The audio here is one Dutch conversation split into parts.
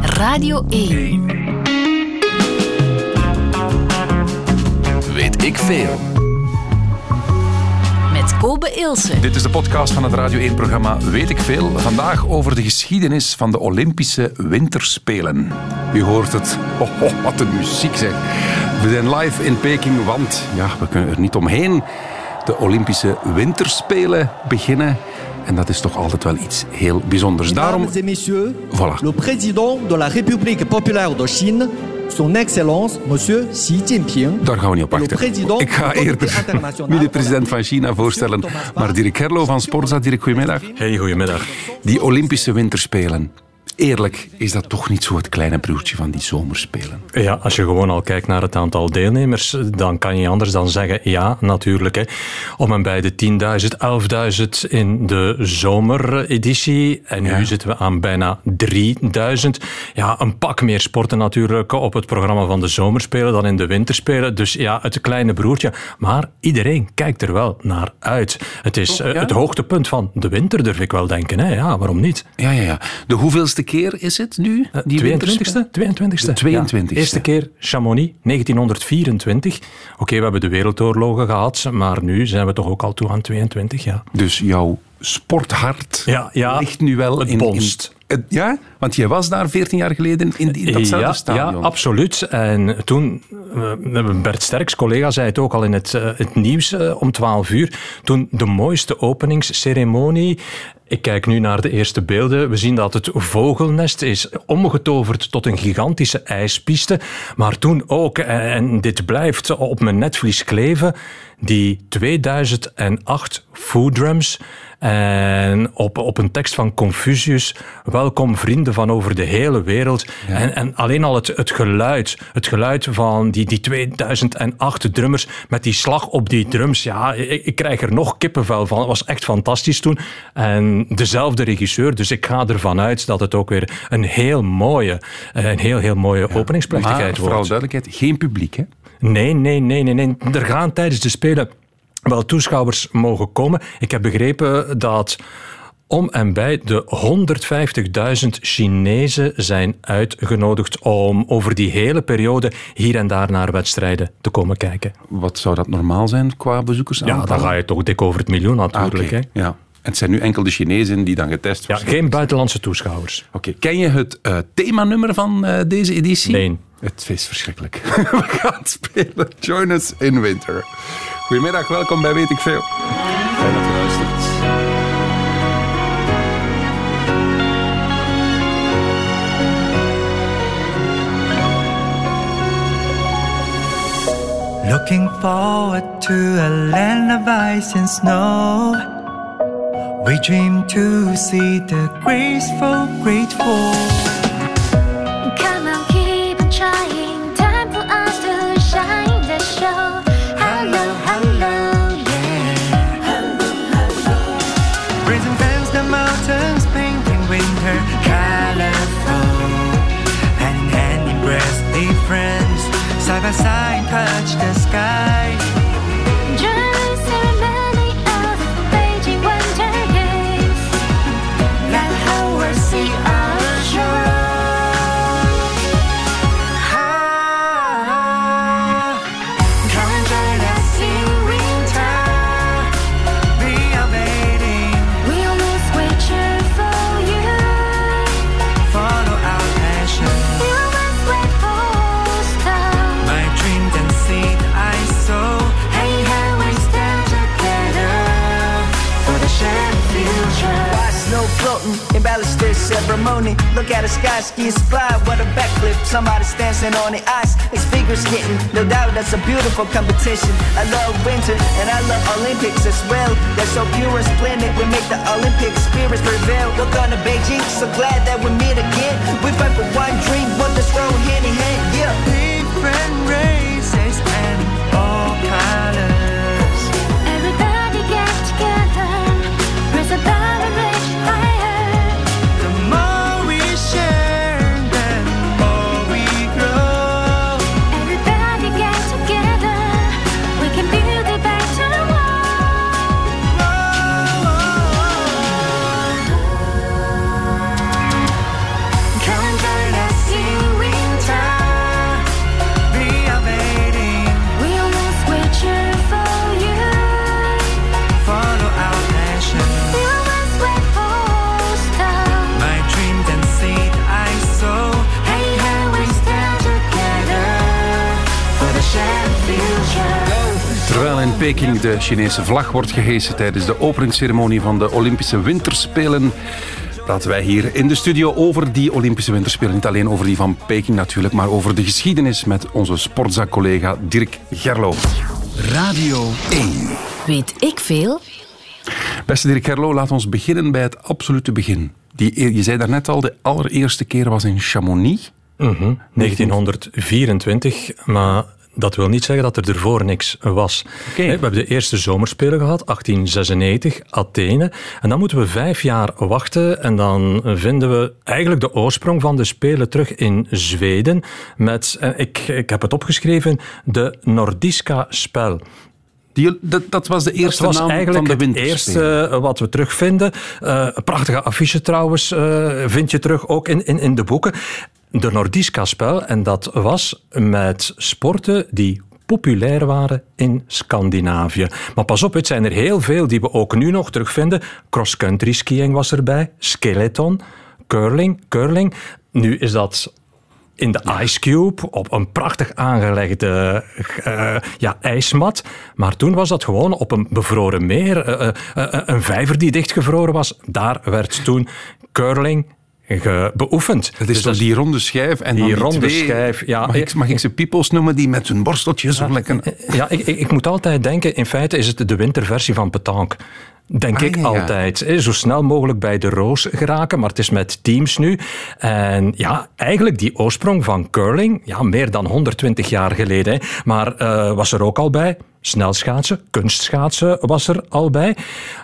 Radio 1. Weet ik veel. Met Kobe Ilse. Dit is de podcast van het Radio 1-programma Weet ik veel. Vandaag over de geschiedenis van de Olympische Winterspelen. U hoort het. Oh, oh, wat een muziek zeg. We zijn live in Peking, want ja, we kunnen er niet omheen. De Olympische Winterspelen beginnen. En dat is toch altijd wel iets heel bijzonders. Daarom, Voilà. le président de la République populaire de Chine, son excellence, monsieur Xi Jinping. daar gaan we niet op Le wachten. président Ik ga eerder international niet de president van China voorstellen, maar Dirk Herlo van Sporza. Dirk, goedemiddag. Hey, goedemiddag. Die Olympische Winterspelen. Eerlijk, is dat toch niet zo het kleine broertje van die zomerspelen? Ja, als je gewoon al kijkt naar het aantal deelnemers, dan kan je anders dan zeggen, ja, natuurlijk. Hè. Om en bij de 10.000, 11.000 in de zomereditie. En nu Ja. zitten we aan bijna 3.000. Ja, een pak meer sporten natuurlijk op het programma van de zomerspelen dan in de winterspelen. Dus ja, het kleine broertje. Maar iedereen kijkt er wel naar uit. Het is Toch, eh, ja? het hoogtepunt van de winter, durf ik wel denken. Hè. Ja, waarom niet? Ja, ja, ja. De hoeveelste keer is het nu? Die 22e? 22e. De 22e. Ja. Eerste keer Chamonix, 1924. Oké, we hebben de wereldoorlogen gehad, maar nu zijn we toch ook al toe aan 22, ja. Dus jouw sporthart Ja, ja, ligt nu wel het in... bonst. in- ja, want jij was daar 14 jaar geleden in, in datzelfde ja, stadion. Ja, absoluut. En toen, eh, Bert Sterks, collega, zei het ook al in het, eh, het nieuws eh, om 12 uur. Toen de mooiste openingsceremonie. Ik kijk nu naar de eerste beelden. We zien dat het vogelnest is omgetoverd tot een gigantische ijspiste. Maar toen ook, eh, en dit blijft op mijn netvlies kleven, die 2008 food drums. En op, op een tekst van Confucius, welkom vrienden van over de hele wereld. En, en alleen al het, het geluid, het geluid van die, die 2008 drummers met die slag op die drums. Ja, ik, ik krijg er nog kippenvel van. Het was echt fantastisch toen. En dezelfde regisseur, dus ik ga ervan uit dat het ook weer een heel mooie, eh, een heel, heel mooie maar openingsplechtigheid vooral wordt. duidelijkheid, geen publiek, hè? Nee, nee, nee, nee, nee. Er gaan tijdens de Spelen wel toeschouwers mogen komen. Ik heb begrepen dat om en bij de 150.000 Chinezen zijn uitgenodigd om over die hele periode hier en daar naar wedstrijden te komen kijken. Wat zou dat normaal zijn qua bezoekers? Ja, dan ga je toch dik over het miljoen natuurlijk. hè? Ja. En het zijn nu enkel de Chinezen die dan getest Ja, worden. geen buitenlandse toeschouwers. Oké, ken je het eh, themanummer van eh, deze editie? Nee. Het is verschrikkelijk. We gaan spelen Join Us in Winter. Goedemiddag, welkom bij Weet ik Veel. Fijn dat je luistert. Looking forward to a land of ice and snow. We dream to see the graceful, great sign touch the sky. Ceremony. Look at the sky, skiing fly. What a backflip. Somebody's dancing on the ice. It's figure skating. No doubt that's a beautiful competition. I love winter and I love Olympics as well. They're so pure and splendid. We make the Olympic spirits prevail. Look on to Beijing. So glad that we meet again. We fight for one dream. What this road hand in hand. Yeah. Different races de Chinese vlag wordt gehesen tijdens de openingsceremonie van de Olympische Winterspelen. Praten wij hier in de studio over die Olympische Winterspelen. Niet alleen over die van Peking natuurlijk, maar over de geschiedenis met onze sportzaak-collega Dirk Gerlo. Radio 1. Weet ik veel? Beste Dirk Gerlo, laat ons beginnen bij het absolute begin. Die, je zei daarnet al, de allereerste keer was in Chamonix. Mhm, 1924, maar dat wil niet zeggen dat er ervoor niks was. We hebben de eerste zomerspelen gehad, 1896, Athene. En dan moeten we vijf jaar wachten en dan vinden we eigenlijk de oorsprong van de Spelen terug in Zweden met, eh, ik, ik heb het opgeschreven, de Nordiska-spel. Die, dat, dat was de eerste Dat was naam eigenlijk van de het eerste eh, wat we terugvinden. Eh, prachtige affiche trouwens vind je terug ook in, in, in de boeken. De Nordiska-spel, en dat was met sporten die populair waren in Scandinavië. Maar pas op, het zijn er heel veel die we ook nu nog terugvinden. Cross-country skiing was erbij, skeleton, curling, curling. Nu is dat in de Ice Cube op een prachtig aangelegde eh, ja, ijsmat. Maar toen was dat gewoon op een bevroren meer, eh, eh, een vijver die dichtgevroren was. Daar werd toen curling beoefend. Het is Dus toch die ronde schijf en die ronde twee, schijf, ja. Mag ik, mag ik ze piepels noemen die met hun borsteltjes zo lekker... Ja, ik, ik, ik moet altijd denken, in feite is het de winterversie van petanque. Denk Ah, ik ja, ja. altijd. hè. Zo snel mogelijk bij de roos geraken, maar het is met teams nu. En ja, eigenlijk die oorsprong van curling, ja, meer dan 120 jaar geleden. Maar eh, was er ook al bij. Snelschaatsen, kunstschaatsen was er al bij.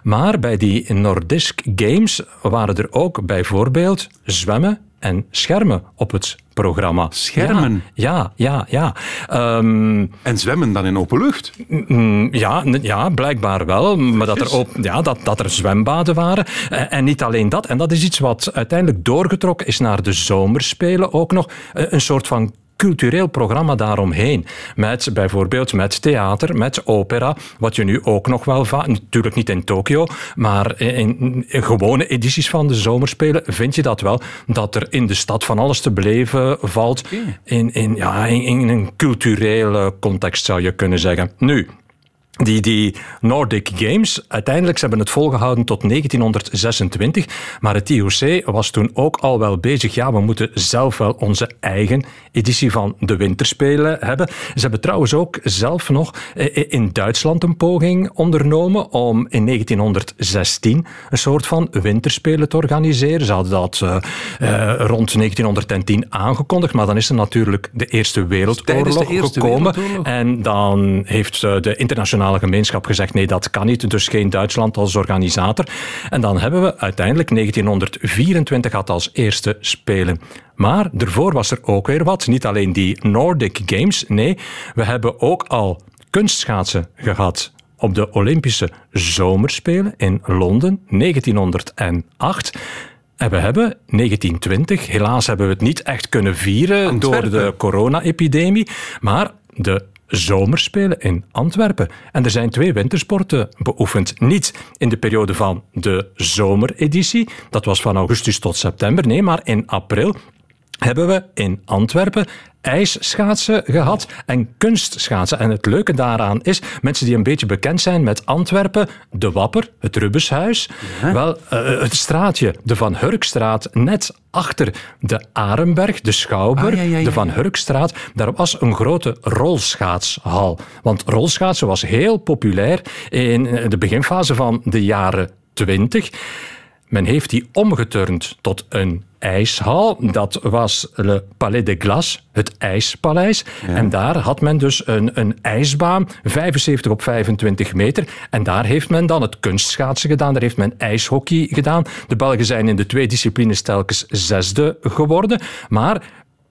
Maar bij die Nordisk Games waren er ook bijvoorbeeld zwemmen en schermen op het programma. Schermen? Ja, ja, ja. ja. Ehm, En zwemmen dan in open lucht. Mm, Ja, ja, blijkbaar wel. Maar dat er, ook, ja, dat, dat er zwembaden waren. Eh, En niet alleen dat. En dat is iets wat uiteindelijk doorgetrokken is naar de zomerspelen ook nog. Eh, Een soort van cultureel programma daaromheen. Met bijvoorbeeld met theater, met opera, wat je nu ook nog wel vaak, natuurlijk niet in Tokio, maar in, in gewone edities van de zomerspelen vind je dat wel, dat er in de stad van alles te beleven valt. In, in, ja, in, in een culturele context zou je kunnen zeggen. Nu, die, die Nordic Games, uiteindelijk ze hebben het volgehouden tot 1926, maar het IOC was toen ook al wel bezig. Ja, we moeten zelf wel onze eigen editie van de winterspelen hebben. Ze hebben trouwens ook zelf nog eh, in Duitsland een poging ondernomen om in 1916 een soort van winterspelen te organiseren. Ze hadden dat eh, eh, rond 1910 aangekondigd, maar dan is er natuurlijk de Eerste Wereldoorlog Tijdens de Eerste gekomen. Wereldoorlog? En dan heeft eh, de internationale gemeenschap gezegd: nee, dat kan niet. Dus geen Duitsland als organisator. En dan hebben we uiteindelijk 1924 gehad als eerste spelen. Maar ervoor was er ook weer wat. Niet alleen die Nordic Games. Nee, we hebben ook al kunstschaatsen gehad. Op de Olympische Zomerspelen in Londen 1908. En we hebben 1920, helaas hebben we het niet echt kunnen vieren door de corona-epidemie, maar de zomerspelen in Antwerpen. En er zijn twee wintersporten beoefend. Niet in de periode van de zomereditie, dat was van augustus tot september, nee, maar in april hebben we in Antwerpen ijsschaatsen gehad en kunstschaatsen. En het leuke daaraan is, mensen die een beetje bekend zijn met Antwerpen, de Wapper, het Rubenshuis, wel, eh, het straatje, de Van Hurkstraat, net achter de Arenberg, de Schouwburg, Ah, ja, ja, ja, de Van. Hurkstraat, daar was een grote rolschaatshal. Want rolschaatsen was heel populair in de beginfase van de jaren 20. Men heeft die omgeturnd tot een ijshal. Dat was Le Palais de Glace, het ijspaleis. En daar had men dus een, een ijsbaan, 75 op 25 meter. En daar heeft men dan het kunstschaatsen gedaan, daar heeft men ijshockey gedaan. De Belgen zijn in de twee disciplines telkens zesde geworden. Maar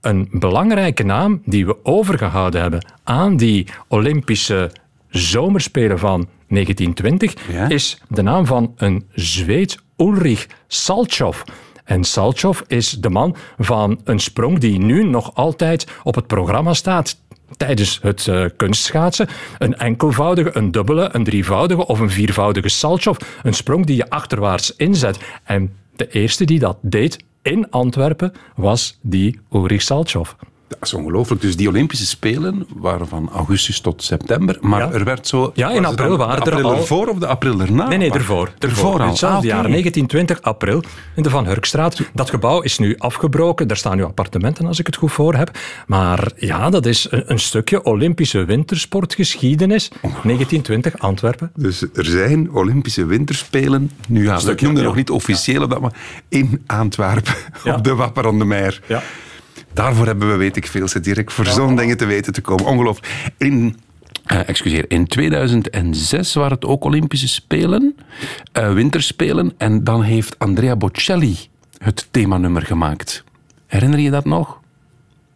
een belangrijke naam die we overgehouden hebben aan die Olympische zomerspelen van 1920 Ja? is de naam van een Zweed, Ulrich Salchov. En Salchov is de man van een sprong die nu nog altijd op het programma staat tijdens het eh, kunstschaatsen. Een enkelvoudige, een dubbele, een drievoudige of een viervoudige Salchov. Een sprong die je achterwaarts inzet. En de eerste die dat deed in Antwerpen was die Ulrich Salchov. Dat is ongelooflijk. Dus die Olympische Spelen waren van augustus tot september. Maar Ja. er werd zo... Ja, in april waren er april al- ervoor of de april erna? Nee, nee, ervoor. Ervoor al. Hetzelfde Ah, oké. jaar, 1920 april, in de Van Hurkstraat. Dat gebouw is nu afgebroken. Daar staan nu appartementen, als ik het goed voor heb. Maar ja, dat is een, een stukje Olympische wintersportgeschiedenis. 1920 Antwerpen. Dus er zijn Olympische Winterspelen, nu ja, ik noemde ja. nog niet officieel, op dat, maar in Antwerpen, op de Wapper aan de Meer. Ja. Daarvoor hebben we, weet ik veel, zit direct voor zo'n dingen te weten te komen. Ongelooflijk. In, eh, excuseer, in 2006 waren het ook Olympische Spelen, eh, Winterspelen, en dan heeft Andrea Bocelli het themanummer gemaakt. Herinner je dat nog?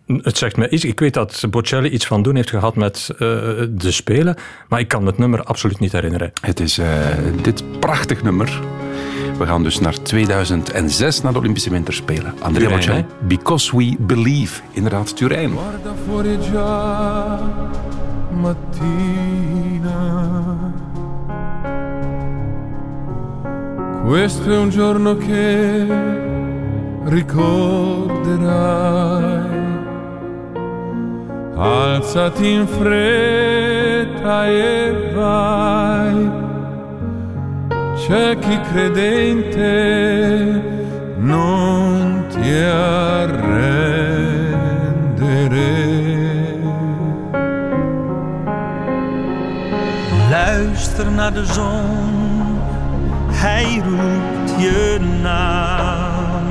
Het zegt me iets. Ik weet dat Bocelli iets van doen heeft gehad met eh, de Spelen. Maar ik kan het nummer absoluut niet herinneren. Het is dit prachtig nummer. We gaan dus naar 2006, naar de Olympische Winterspelen. Andrea Bocelli, Because We Believe. Inderdaad, Turijn. Guarda fuori già mattina. Questo è un giorno che ricorderai. Alzati in fretta e vai. C'è credente non ti. Luister naar de zon, hij roept je naam.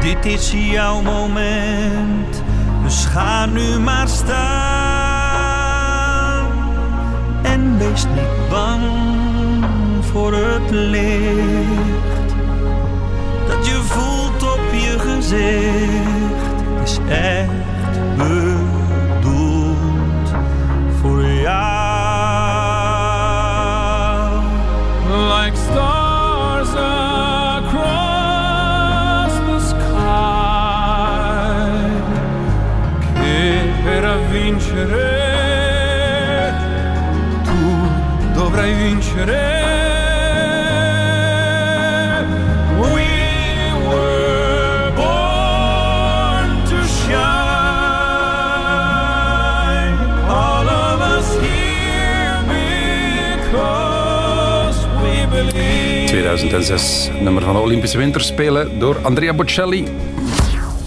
Dit is jouw moment, dus ga nu maar staan. Wees niet bang voor het licht dat je voelt op je gezicht. Is echt bedoeld voor jou. 2006. Nummer van de Olympische Winterspelen door Andrea Bocelli.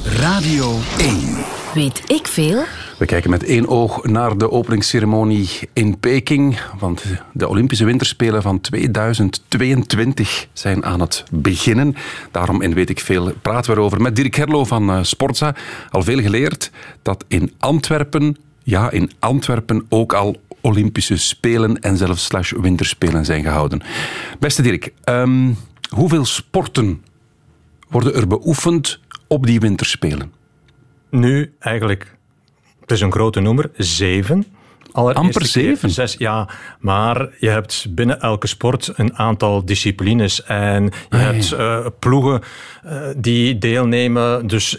Radio 1. Weet ik veel? We kijken met één oog naar de openingsceremonie in Peking. Want de Olympische Winterspelen van 2022 zijn aan het beginnen. Daarom, in weet ik veel, praten we erover met Dirk Herlo van eh, Sportza. Al veel geleerd dat in Antwerpen ja, in Antwerpen ook al Olympische Spelen en zelfs slash Winterspelen zijn gehouden. Beste Dirk, ehm, hoeveel sporten worden er beoefend op die Winterspelen? Nu eigenlijk, het is een grote nummer, zeven. Amper zeven? Zes, ja, maar je hebt binnen elke sport een aantal disciplines. En je hebt eh, ploegen eh, die deelnemen. Dus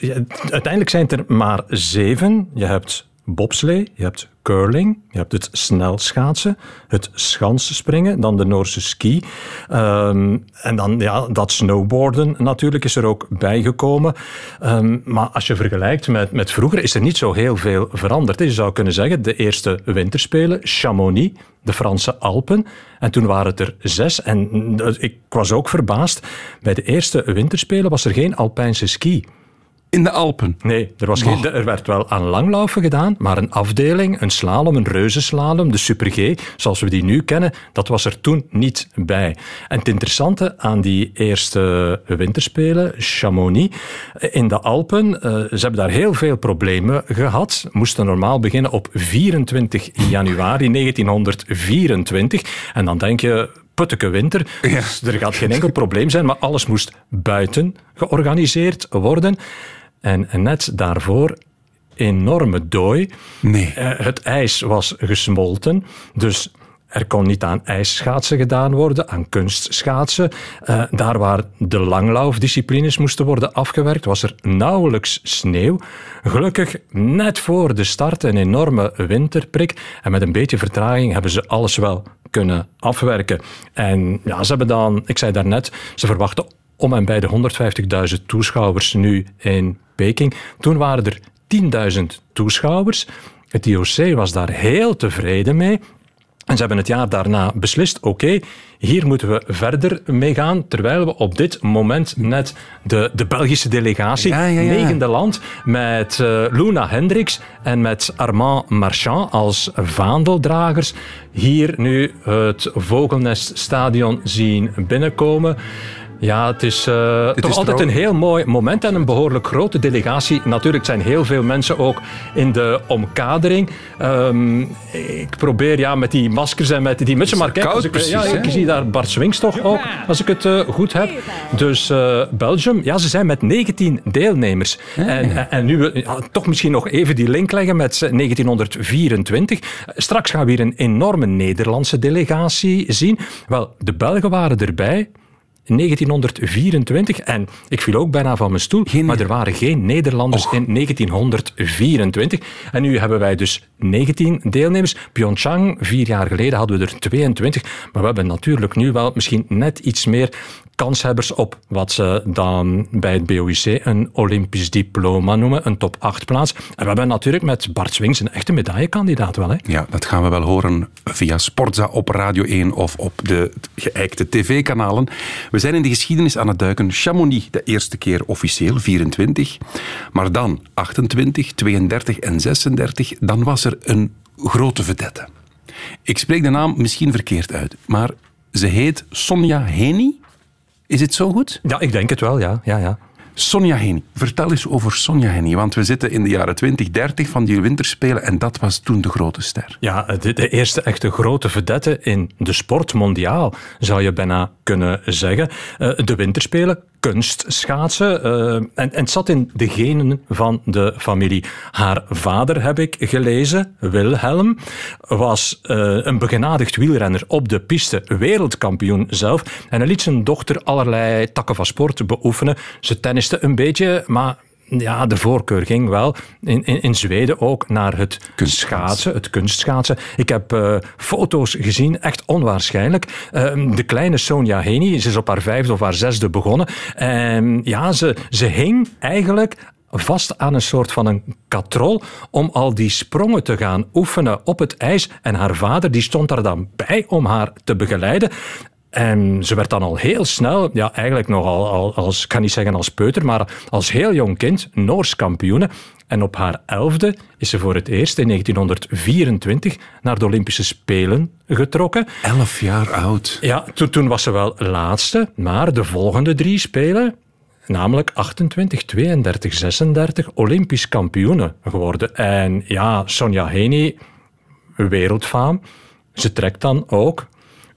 uiteindelijk zijn het er maar zeven. Je hebt bobslee, je hebt curling, je hebt het snelschaatsen, het schansspringen, dan de Noorse ski. Ehm, en dan ja, dat snowboarden natuurlijk is er ook bijgekomen. Ehm, maar als je vergelijkt met, met vroeger is er niet zo heel veel veranderd. Je zou kunnen zeggen, de eerste winterspelen, Chamonix, de Franse Alpen. En toen waren het er zes. En eh, ik was ook verbaasd. Bij de eerste winterspelen was er geen Alpijnse ski. In de Alpen. Nee, er, was geen, er werd wel aan langlaufen gedaan, maar een afdeling, een slalom, een reuzenslalom, de Super G, zoals we die nu kennen, dat was er toen niet bij. En het interessante aan die eerste winterspelen, Chamonix, in de Alpen, eh, ze hebben daar heel veel problemen gehad. Moesten normaal beginnen op 24 januari 1924. En dan denk je, putteke winter. Dus er gaat geen enkel probleem zijn, maar alles moest buiten georganiseerd worden. En, net daarvoor enorme dooi. Nee. Eh, het ijs was gesmolten, dus er kon niet aan ijsschaatsen gedaan worden, aan kunstschaatsen. Eh, daar waar de langlaufdisciplines moesten worden afgewerkt, was er nauwelijks sneeuw. Gelukkig, net voor de start, een enorme winterprik. En met een beetje vertraging hebben ze alles wel kunnen afwerken. En ja, ze hebben dan, ik zei daarnet, ze verwachten om en bij de 150.000 toeschouwers nu in Peking. Toen waren er 10.000 toeschouwers. Het IOC was daar heel tevreden mee. En ze hebben het jaar daarna beslist, oké, hier moeten we verder mee gaan, terwijl we op dit moment net de, de Belgische delegatie, Ja, ja, ja. negende land, met eh, Luna Hendricks en met Armand Marchand als vaandeldragers, hier nu het Vogelneststadion zien binnenkomen. Ja, het is eh, toch is altijd een heel mooi moment en een behoorlijk grote delegatie. Natuurlijk zijn heel veel mensen ook in de omkadering. Ehm, ik probeer ja, met die maskers en met die mutsen, maar kijk, koud ik, precies, ja, ik zie daar Bart Swings toch ook, als ik het eh, goed heb. Dus eh, Belgium, ja, ze zijn met 19 deelnemers. En, en, en nu we ja, toch misschien nog even die link leggen met 1924. Straks gaan we hier een enorme Nederlandse delegatie zien. Wel, de Belgen waren erbij. 1924. En ik viel ook bijna van mijn stoel. maar er waren geen Nederlanders in 1924. En nu hebben wij dus 19 deelnemers. Pyeongchang, vier jaar geleden hadden we er 22. Maar we hebben natuurlijk nu wel misschien net iets meer kanshebbers op wat ze dan bij het BOIC een Olympisch diploma noemen. Een top 8 plaats. En we hebben natuurlijk met Bart Swings een echte medaillekandidaat wel. Hè? Ja, dat gaan we wel horen via Sportza op Radio 1 of op de geëikte tv-kanalen. We zijn in de geschiedenis aan het duiken. Chamonix de eerste keer officieel, 24. Maar dan 28, 32 en 36. Dan was er een grote vedette. Ik spreek de naam misschien verkeerd uit, maar ze heet Sonja Heni. Is het zo goed? Ja, ik denk het wel, ja. ja, ja. Sonja Heni. Vertel eens over Sonja Heni, want we zitten in de jaren 20, 30 van die winterspelen en dat was toen de grote ster. Ja, de, de eerste echte grote vedette in de sport mondiaal, zou je bijna kunnen zeggen. Eh, de winterspelen, kunstschaatsen. eh, en, en het zat in de genen van de familie. Haar vader, heb ik gelezen, Wilhelm, was eh, een begenadigd wielrenner op de piste, wereldkampioen zelf. En hij liet zijn dochter allerlei takken van sport beoefenen. Ze tenniste een beetje, maar ja, de voorkeur ging wel in, in, in Zweden ook naar het schaatsen, het kunstschaatsen. Ik heb eh, foto's gezien, echt onwaarschijnlijk. Eh, de kleine Sonja Heni, ze is op haar vijfde of haar zesde begonnen. En ja, ze, ze hing eigenlijk vast aan een soort van een katrol om al die sprongen te gaan oefenen op het ijs. En haar vader die stond daar dan bij om haar te begeleiden. En ze werd dan al heel snel, ja, eigenlijk nogal al, als, ik kan niet zeggen als peuter, maar als heel jong kind, Noors kampioene. En op haar elfde is ze voor het eerst in 1924 naar de Olympische Spelen getrokken. Elf jaar oud. Ja, toen, toen was ze wel laatste, maar de volgende drie Spelen, namelijk 28, 32, 36, Olympisch kampioene geworden. En ja, Sonja Heni, wereldfaam, ze trekt dan ook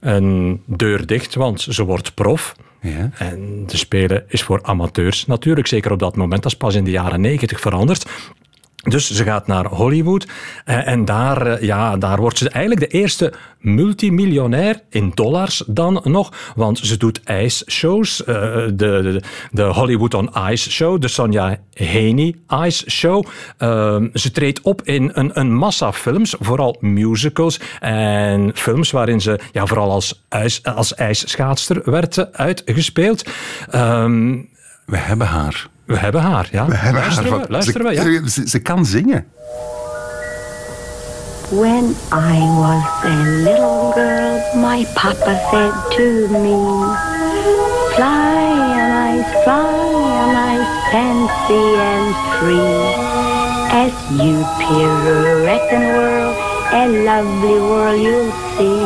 een deur dicht, want ze wordt prof. Ja. En de Spelen is voor amateurs natuurlijk, zeker op dat moment. Dat is pas in de jaren negentig veranderd. Dus ze gaat naar Hollywood eh, en daar, eh, ja, daar wordt ze eigenlijk de eerste multimiljonair in dollars dan nog. Want ze doet ijsshows, eh, de, de, de Hollywood on Ice Show, de Sonja Heni Ice Show. Ehm, ze treedt op in een, een massa films, vooral musicals en films waarin ze ja, vooral als, ijs, als werd uitgespeeld. Ehm, We hebben haar. We hebben haar, ja. We hebben luisteren haar. we, luisteren we, ja. ze, ze, ze kan zingen. When I was a little girl, my papa said to me, Fly on I fly on I fancy and free. As you pirouette and whirl, a lovely world you'll see.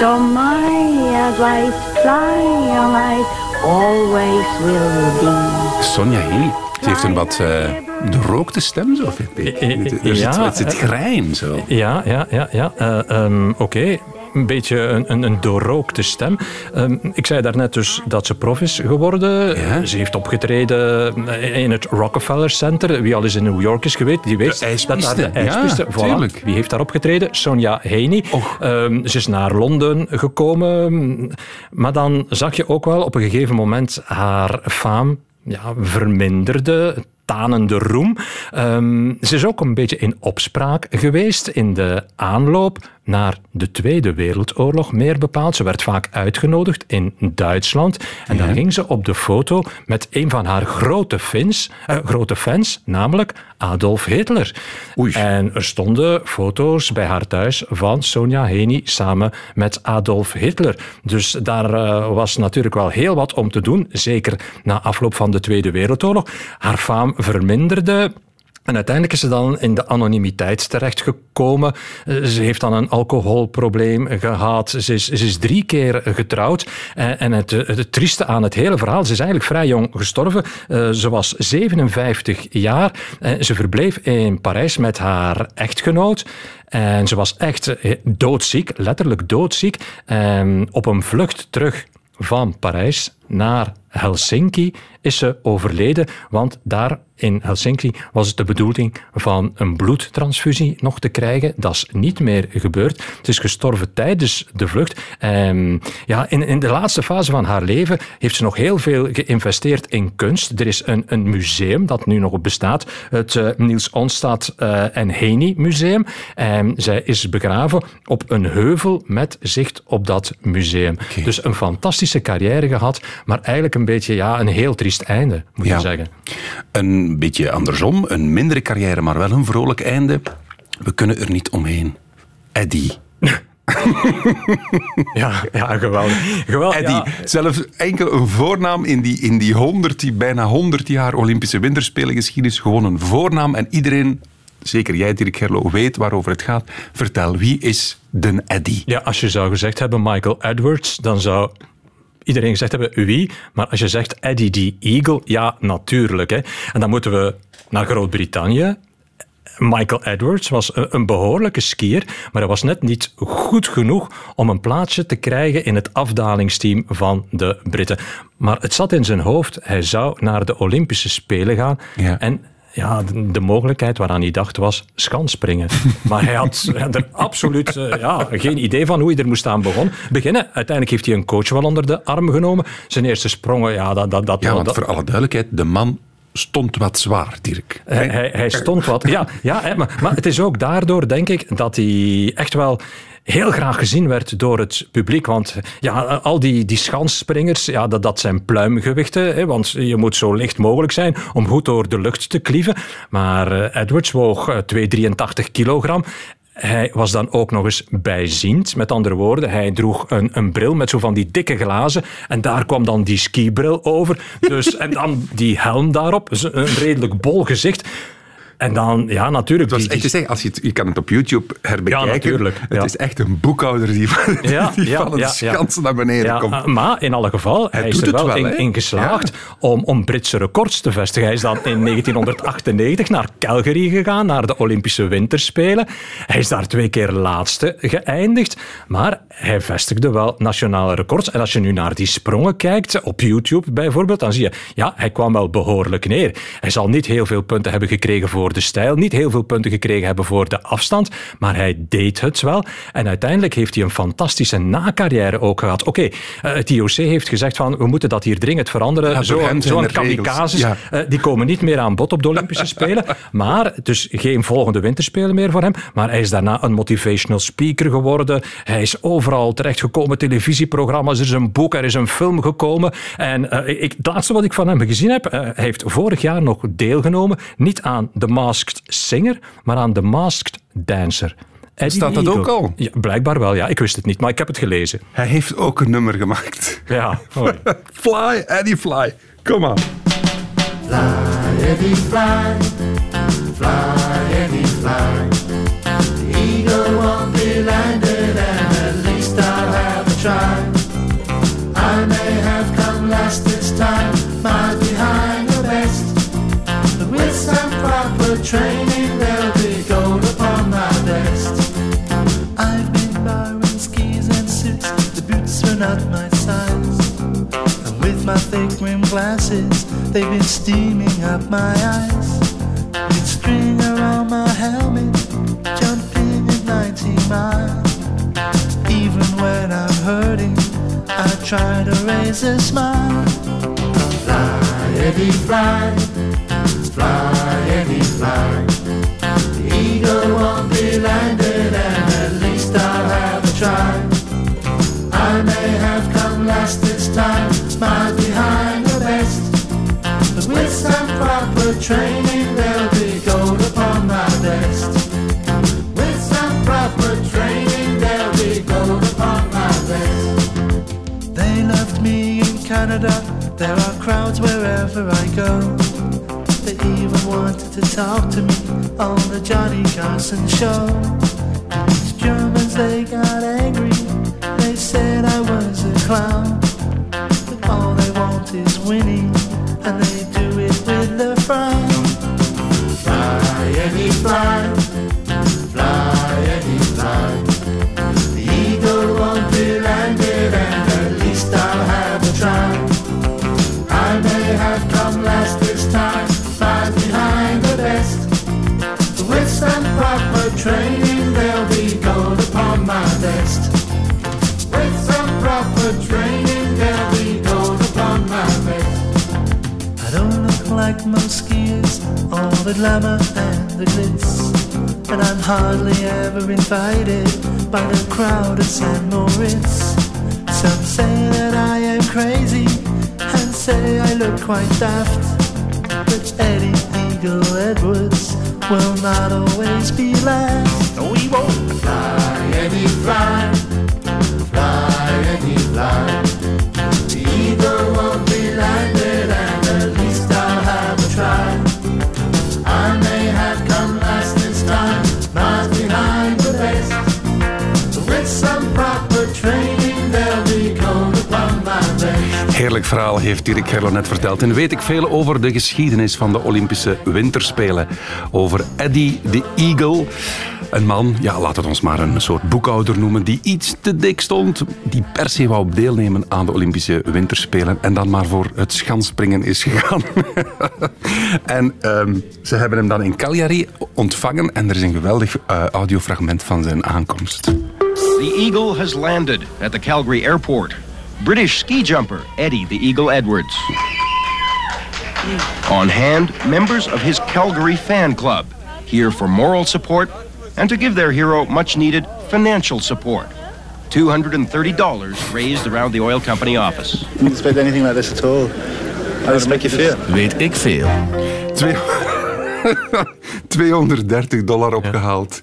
So my advice, fly on ice, always will be. Sonja Heni. Ze heeft een wat uh, doorrookte stem, zo vind ik. Eh, eh, Er zit, ja, het zit eh, grijn, zo. Ja, ja, ja. ja. Eh, ehm, Oké. Een beetje een, een, een doorrookte stem. Ehm, ik zei daarnet dus dat ze prof is geworden. Ja. Ze heeft opgetreden in het Rockefeller Center. Wie al eens in New York is geweest, die weet De dat daar de ijspiste... ja, voilà. Wie heeft daar opgetreden? Sonja. Och. Ehm, ze is naar Londen gekomen. Maar dan zag je ook wel op een gegeven moment haar faam ja, verminderde tanende roem. Um, ze is ook een beetje in opspraak geweest in de aanloop naar de Tweede Wereldoorlog, meer bepaald. Ze werd vaak uitgenodigd in Duitsland. En dan ging ze op de foto met een van haar grote fans, eh, grote fans namelijk Adolf Hitler. En er stonden foto's bij haar thuis van Sonja Heni samen met Adolf Hitler. Dus daar eh, was natuurlijk wel heel wat om te doen, zeker na afloop van de Tweede Wereldoorlog. Haar faam verminderde. En uiteindelijk is ze dan in de anonimiteit terechtgekomen. Eh, Ze heeft dan een alcoholprobleem gehad. Ze is, ze is drie keer getrouwd. En, en het, het trieste aan het hele verhaal, ze is eigenlijk vrij jong gestorven. Eh, Ze was 57 jaar. Ze verbleef in Parijs met haar echtgenoot. En ze was echt eh, doodziek, letterlijk doodziek. En op een vlucht terug van Parijs naar Helsinki is ze overleden, want daar in Helsinki was het de bedoeling van een bloedtransfusie nog te krijgen. Dat is niet meer gebeurd. Ze is gestorven tijdens de vlucht. En ja, in, in de laatste fase van haar leven heeft ze nog heel veel geïnvesteerd in kunst. Er is een, een museum dat nu nog bestaat, het eh, Niels Onstad eh, en Heni Museum. En zij is begraven op een heuvel met zicht op dat museum. Dus een fantastische carrière gehad, maar eigenlijk een beetje ja, een heel triest einde, moet Ja. je zeggen. Een beetje andersom, een mindere carrière, maar wel een vrolijk einde. We kunnen er niet omheen. Eddie. Ja, ja geweldig. geweldig Eddie. ja. Zelfs enkel een voornaam in die, in die 100, die bijna 100 jaar Olympische Winterspelen geschiedenis. Gewoon een voornaam. En iedereen, zeker jij Dirk Gerlo, weet waarover het gaat. Vertel, wie is de Eddie? Ja, als je zou gezegd hebben Michael Edwards, dan zou iedereen gezegd hebben wie. Maar als je zegt Eddie the Eagle, ja, natuurlijk. Hè. En dan moeten we naar Groot-Brittannië. Michael Edwards was een een behoorlijke skier, maar hij was net niet goed genoeg om een plaatsje te krijgen in het afdalingsteam van de Britten. Maar het zat in zijn hoofd, hij zou naar de Olympische Spelen gaan. Ja. En ja, de, de mogelijkheid waaraan hij dacht was schansspringen. Maar hij had er absoluut eh, ja, geen idee van hoe hij er moest aan begon. beginnen. Uiteindelijk heeft hij een coach wel onder de arm genomen. Zijn eerste sprongen, ja, dat... dat, dat Ja, want dat- voor alle duidelijkheid, de man stond wat zwaar, Dirk. hij, hij, hij stond wat. Ja, ja maar, maar het is ook daardoor, denk ik, dat hij echt wel heel graag gezien werd door het publiek. Want ja, al die, die schansspringers, ja, dat, dat zijn pluimgewichten. Hè, want je moet zo licht mogelijk zijn om goed door de lucht te klieven. Maar eh, Edwards woog eh, 283 kilogram. Hij was dan ook nog eens bijziend. Met andere woorden, hij droeg een, een bril met zo van die dikke glazen. En daar kwam dan die skibril over. Dus, en dan die helm daarop. Een redelijk bol gezicht. En dan, ja, natuurlijk. Het was echt als je, het, je kan het op YouTube herbekijken. Ja, natuurlijk, Het ja. is echt een boekhouder die van, Ja, die ja, van een ja, ja. schans naar beneden Ja, komt. maar in alle geval, hij, is er wel, wel, in geslaagd om, om Britse records te vestigen. Hij is dan in 1998 naar Calgary gegaan, naar de Olympische Winterspelen. Hij is daar twee keer laatste geëindigd, maar hij vestigde wel nationale records. En als je nu naar die sprongen kijkt, op YouTube bijvoorbeeld, dan zie je, ja, hij kwam wel behoorlijk neer. Hij zal niet heel veel punten hebben gekregen voor de stijl, niet heel veel punten gekregen hebben voor de afstand, maar hij deed het wel. En uiteindelijk heeft hij een fantastische nacarrière ook gehad. Oké, eh, het IOC heeft gezegd van, we moeten dat hier dringend veranderen. Ja, Zo'n zo kamikazes, Ja. eh, die komen niet meer aan bod op de Olympische Spelen. Maar, dus geen volgende winterspelen meer voor hem. Maar hij is daarna een motivational speaker geworden. Hij is overal terechtgekomen, televisieprogramma's, er is een boek, er is een film gekomen. En eh, ik, het laatste wat ik van hem gezien heb, hij heeft vorig jaar nog deelgenomen, niet aan The Masked Singer, maar aan The Masked Dancer. Eddie Staat dat ook al? Ja, blijkbaar wel, ja. Ik wist het niet, maar ik heb het gelezen. Hij heeft ook een nummer gemaakt. Ja. Fly, Eddie Fly. Kom aan. Eddie fly, fly, Eddie fly. The eagle won't be landed, and at least I'll have a try. I training, there'll be gold upon my vest. I've been borrowing skis and suits, the boots were not my size. And with my thick rim glasses, they've been steaming up my eyes. With string around my helmet, jumping at 90 miles. Even when I'm hurting, I try to raise a smile. Fly, Eddie, fly, time. Miles behind the best. But with some proper training, there'll be gold upon my vest. With some proper training, there'll be gold upon my vest. They loved me in Canada. There are crowds wherever I go. They even wanted to talk to me on the Johnny Carson show. These Germans, they got angry. They said I was a clown. The glamour and the glitz. And I'm hardly ever invited by the crowd at St. Moritz. Some say that I am crazy and say I look quite daft. But Eddie Eagle Edwards will not always be last. Verhaal heeft Dirk Gerlo net verteld. En weet ik veel over de geschiedenis van de Olympische Winterspelen. Over Eddie the Eagle. Een man, ja, laat het ons maar een soort boekhouder noemen, die iets te dik stond. Die per se wou deelnemen aan de Olympische Winterspelen. En dan maar voor het schansspringen is gegaan. en ehm, ze hebben hem dan in Cagliari ontvangen. En er is een geweldig eh, audiofragment van zijn aankomst. The Eagle has landed at the Calgary airport. British ski jumper Eddie the Eagle Edwards. On hand, members of his Calgary fan club, here for moral support and to give their hero much needed financial support. $230 raised around the oil company office. I Didn't expect anything like this at all. How does it make you feel? Weet ik veel. Twee- 230 dollar opgehaald.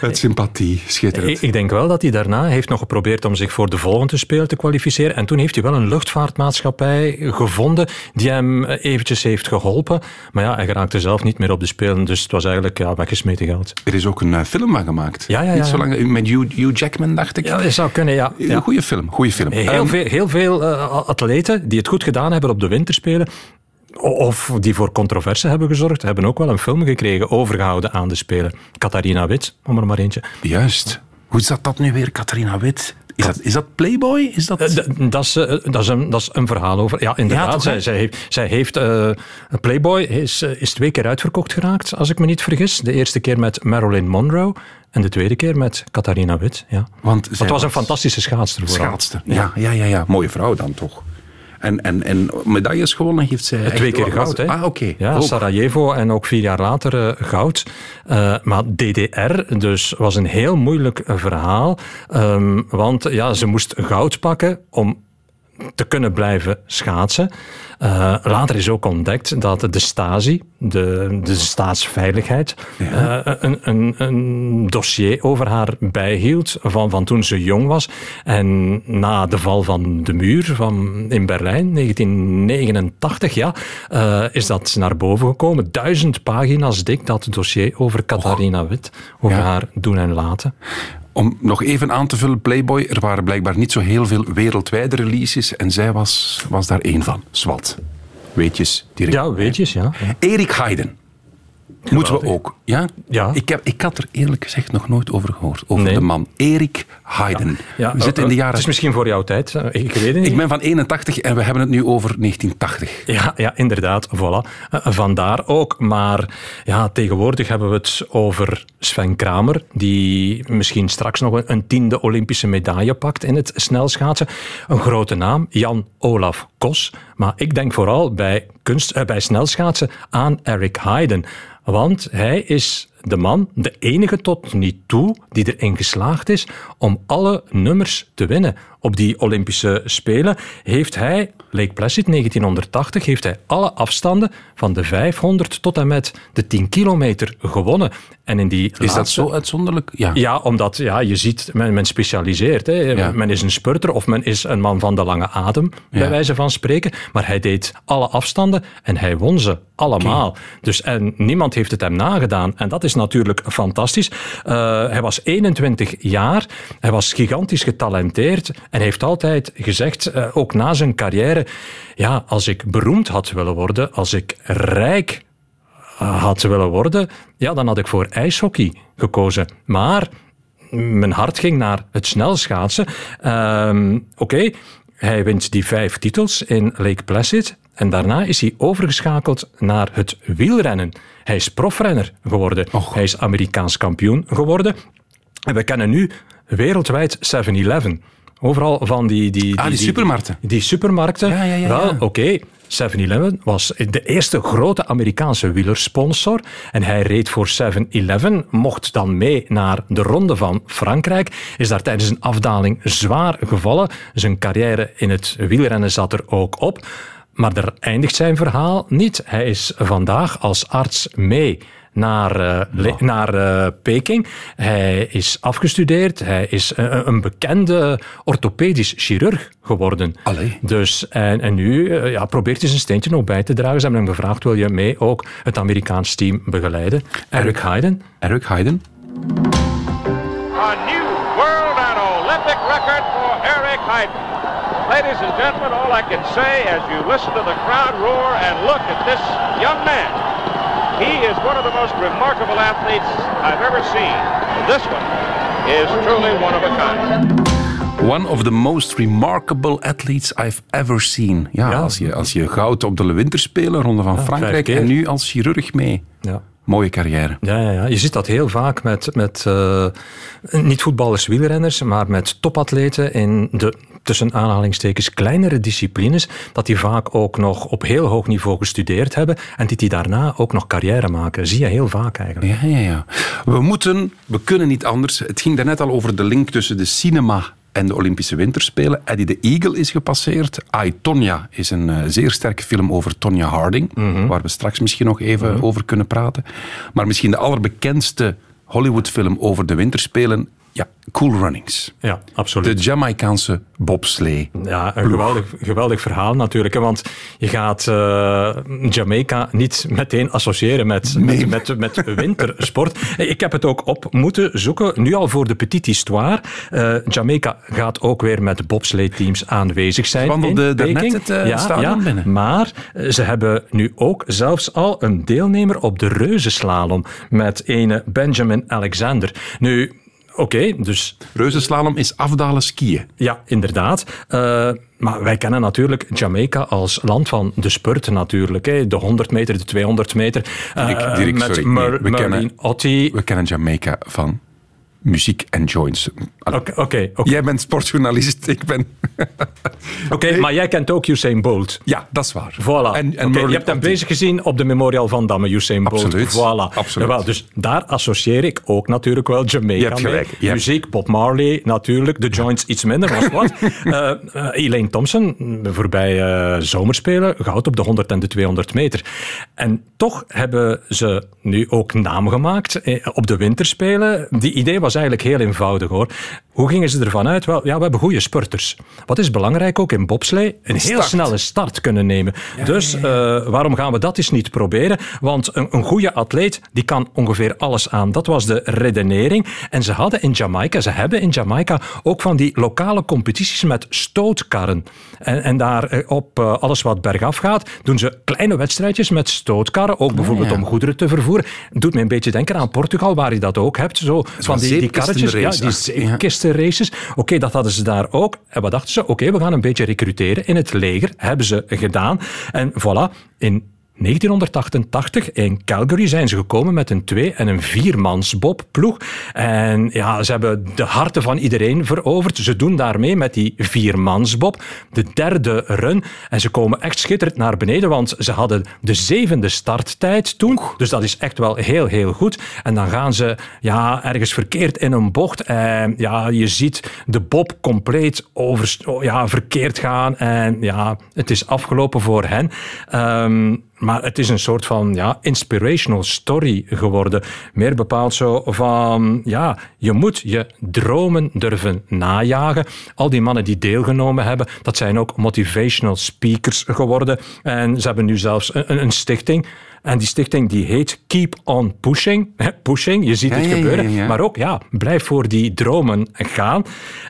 Uit sympathie. Schitterend. Ik, ik denk wel dat hij daarna heeft nog geprobeerd om zich voor de volgende spelen te kwalificeren. En toen heeft hij wel een luchtvaartmaatschappij gevonden die hem eventjes heeft geholpen. Maar ja, hij geraakte zelf niet meer op de spelen. Dus het was eigenlijk ja, weggesmeten geld. Er is ook een eh, film van gemaakt. Ja, ja, ja. Niet zo lang, met Hugh, Hugh Jackman, dacht ik. Ja, dat zou kunnen, ja. ja. Goede film. Goede film. Heel Ehm, veel, heel veel eh, atleten die het goed gedaan hebben op de winterspelen, of die voor controverse hebben gezorgd, hebben ook wel een film gekregen overgehouden aan de Spelen. Catharina Wit, om er maar eentje. Juist. Hoe zat dat nu weer, Catharina Wit? Is dat, is dat Playboy? Is dat... Eh, Dat is, eh, dat, is een, dat is een verhaal over. Ja, inderdaad. Ja, zij, zij heeft, zij heeft eh, Playboy is, is twee keer uitverkocht geraakt, als ik me niet vergis. De eerste keer met Marilyn Monroe en de tweede keer met Catharina Wit. Ja. Want het zij was een fantastische schaatster vooral. Schaatster. Ja, ja, ja, ja. Mooie vrouw dan toch. En, en, en medailles gewonnen heeft zij... Twee echt- keer goud, hè? Ah, oké. Ja. Sarajevo en ook vier jaar later eh, goud. Eh, maar DDR dus was een heel moeilijk eh, verhaal. Ehm, want ja, ze moest goud pakken om te kunnen blijven schaatsen. Eh, later is ook ontdekt dat de Stasi, de, de staatsveiligheid, eh, een, een, een dossier over haar bijhield van, van toen ze jong was. En na de val van de muur van, in Berlijn, 1989, ja, eh, is dat naar boven gekomen. Duizend pagina's dik, dat dossier over Catharina Wit, over Ja. haar doen en laten. Om nog even aan te vullen, Playboy, er waren blijkbaar niet zo heel veel wereldwijde releases en zij was, was daar één van. Swat. Weetjes, direct. Ja, weetjes, ja. Erik Haydn. Moeten we ook. Ja? Ja. Ik, heb, ik had er eerlijk gezegd nog nooit over gehoord. Over Nee. de man. Erik Haydn. Ja, we zitten in de jaren... Het is misschien voor jouw tijd, ik weet het niet. Ik ben van 81 en we hebben het nu over 1980. Ja, ja, inderdaad, voilà. Eh, vandaar ook. Maar ja, tegenwoordig hebben we het over Sven Kramer, die misschien straks nog een, tiende Olympische medaille pakt in het snelschaatsen. Een grote naam, Jan Olaf Kos. Maar ik denk vooral bij, kunst, eh, bij snelschaatsen aan Eric Heiden. Want hij is de man, de enige tot nu toe, die erin geslaagd is om alle nummers te winnen op die Olympische Spelen heeft hij, Lake Placid 1980, heeft hij alle afstanden van de 500 tot en met de 10 kilometer gewonnen. En in die Is dat zo uitzonderlijk? Ja. ja, omdat ja, je ziet, men, men specialiseert. Hè. Ja. Men is een spurter of men is een man van de lange adem, bij wijze van spreken. Maar hij deed alle afstanden en hij won ze allemaal. Dus, en niemand heeft het hem nagedaan. En dat is natuurlijk fantastisch. Eh, hij was 21 jaar, hij was gigantisch getalenteerd en hij heeft altijd gezegd, eh, ook na zijn carrière, ja, als ik beroemd had willen worden, als ik rijk uh, had willen worden, ja, dan had ik voor ijshockey gekozen. Maar mijn hart ging naar het snelschaatsen. Ehm, Oké, hij wint die vijf titels in Lake Placid. En daarna is hij overgeschakeld naar het wielrennen. Hij is profrenner geworden. Hij is Amerikaans kampioen geworden. En we kennen nu wereldwijd 7-Eleven. Overal van die... die, Ah, die supermarkten. Die supermarkten. Ja, ja, ja, Wel, oké. 7-Eleven was de eerste grote Amerikaanse wielersponsor. En hij reed voor 7-Eleven, mocht dan mee naar de Ronde van Frankrijk. Is daar tijdens een afdaling zwaar gevallen. Zijn carrière in het wielrennen zat er ook op. Maar daar eindigt zijn verhaal niet. Hij is vandaag als arts mee naar, eh, le- naar eh, Peking. Hij is afgestudeerd. Hij is eh, een bekende orthopedisch chirurg geworden. Allee. Dus, en, en nu ja, probeert hij zijn steentje nog bij te dragen. Ze hebben hem gevraagd, wil je mee ook het Amerikaans team begeleiden? Eric Heiden. Eric Heiden. A new world and Olympic record for Eric Heiden. Ladies and gentlemen, all I can say as you listen to the crowd roar and look at this young man, he is one of the most remarkable athletes I've ever seen. This one is truly one of a kind. One of the most remarkable athletes I've ever seen. Ja, Ja. Als, je, als je goud op de winterspelen, Ronde van Ja, Frankrijk, en nu als chirurg mee. Ja. Mooie carrière. Ja, ja, ja, je ziet dat heel vaak met, met eh, niet voetballers, wielrenners, maar met topatleten in de tussen aanhalingstekens kleinere disciplines, dat die vaak ook nog op heel hoog niveau gestudeerd hebben en die die daarna ook nog carrière maken. Zie je heel vaak eigenlijk. Ja, ja, ja. We moeten, we kunnen niet anders. Het ging daarnet al over de link tussen de cinema en de Olympische Winterspelen. Eddie de Eagle is gepasseerd. I, Tonya is een eh, zeer sterke film over Tonya Harding, waar we straks misschien nog even over kunnen praten. Maar misschien de allerbekendste Hollywoodfilm over de Winterspelen, ja, Cool Runnings. Ja, absoluut. De Jamaicaanse bobslee. Ja, een geweldig, geweldig verhaal natuurlijk. hè, Want je gaat eh, Jamaica niet meteen associëren met, met, met, met wintersport. Ik heb het ook op moeten zoeken, nu al voor de Petite Histoire. Eh, Jamaica gaat ook weer met bobsleeteams aanwezig zijn. Wandelde in daarnet het, eh, ja, stadion ja, binnen. Maar eh, ze hebben nu ook zelfs al een deelnemer op de reuzenslalom met ene Benjamin Alexander. Nu, oké, dus Reuzenslalom is afdalen skiën. ja, inderdaad. Eh, maar wij kennen natuurlijk Jamaica als land van de spurt natuurlijk. Hè. De 100 meter, de 200 meter. Eh, Dirk, Dirk, met sorry. Nee, we, kennen, Otti. we kennen Jamaica van muziek en joints. Oké. Jij bent sportjournalist, ik ben... Oké, maar jij kent ook Usain Bolt. Ja, dat is waar. Voilà. En, en je hebt hem bezig gezien op de Memorial van Damme, Usain Bolt. Absoluut, Voilà. absoluut. Jawel, dus daar assieer ik ook natuurlijk wel Jamaica Je hebt gelijk, je hebt- Muziek, Bob Marley natuurlijk. De joints iets minder, was wat. Eh, eh, Elaine Thompson, voorbij eh zomerspelen, goud op de 100 en de 200 meter. En toch hebben ze nu ook naam gemaakt op de winterspelen. Die idee was eigenlijk heel eenvoudig hoor. Hoe gingen ze ervan uit? Wel, ja, we hebben goede spurters. Wat is belangrijk ook in bobslee? Een heel snelle start kunnen nemen. dus eh, waarom gaan we dat eens niet proberen? Want een, een goede atleet die kan ongeveer alles aan. Dat was de redenering. En ze hadden in Jamaica, ze hebben in Jamaica ook van die lokale competities met stootkarren. En, en daar eh, op eh, alles wat bergaf gaat, doen ze kleine wedstrijdjes met stootkarren. Ook bijvoorbeeld ja. om goederen te vervoeren. Doet me een beetje denken aan Portugal, waar je dat ook hebt. Zo, van die, die karretjes. Ja, die zeepkistenraces. Oké, dat hadden ze daar ook. En wat dachten ze? Oké, we gaan een beetje recruteren in het leger. Hebben ze gedaan. En voilà, in 1988 in Calgary zijn ze gekomen met een twee- en een viermansbobploeg. En ja, ze hebben de harten van iedereen veroverd. Ze doen daarmee met die viermansbob de derde run. En ze komen echt schitterend naar beneden, want ze hadden de zevende starttijd toen. Dus dat is echt wel heel, heel goed. En dan gaan ze ja, ergens verkeerd in een bocht. En ja, je ziet de bob compleet over, ja, verkeerd gaan. En ja, het is afgelopen voor hen. Ehm, maar het is een soort van ja, inspirational story geworden. Meer bepaald zo van, ja, je moet je dromen durven najagen. Al die mannen die deelgenomen hebben, dat zijn ook motivational speakers geworden. En ze hebben nu zelfs een, een stichting. En die stichting die heet Keep on Pushing. Pushing, je ziet Ja, het ja, gebeuren. ja. Maar ook, ja, blijf voor die dromen gaan.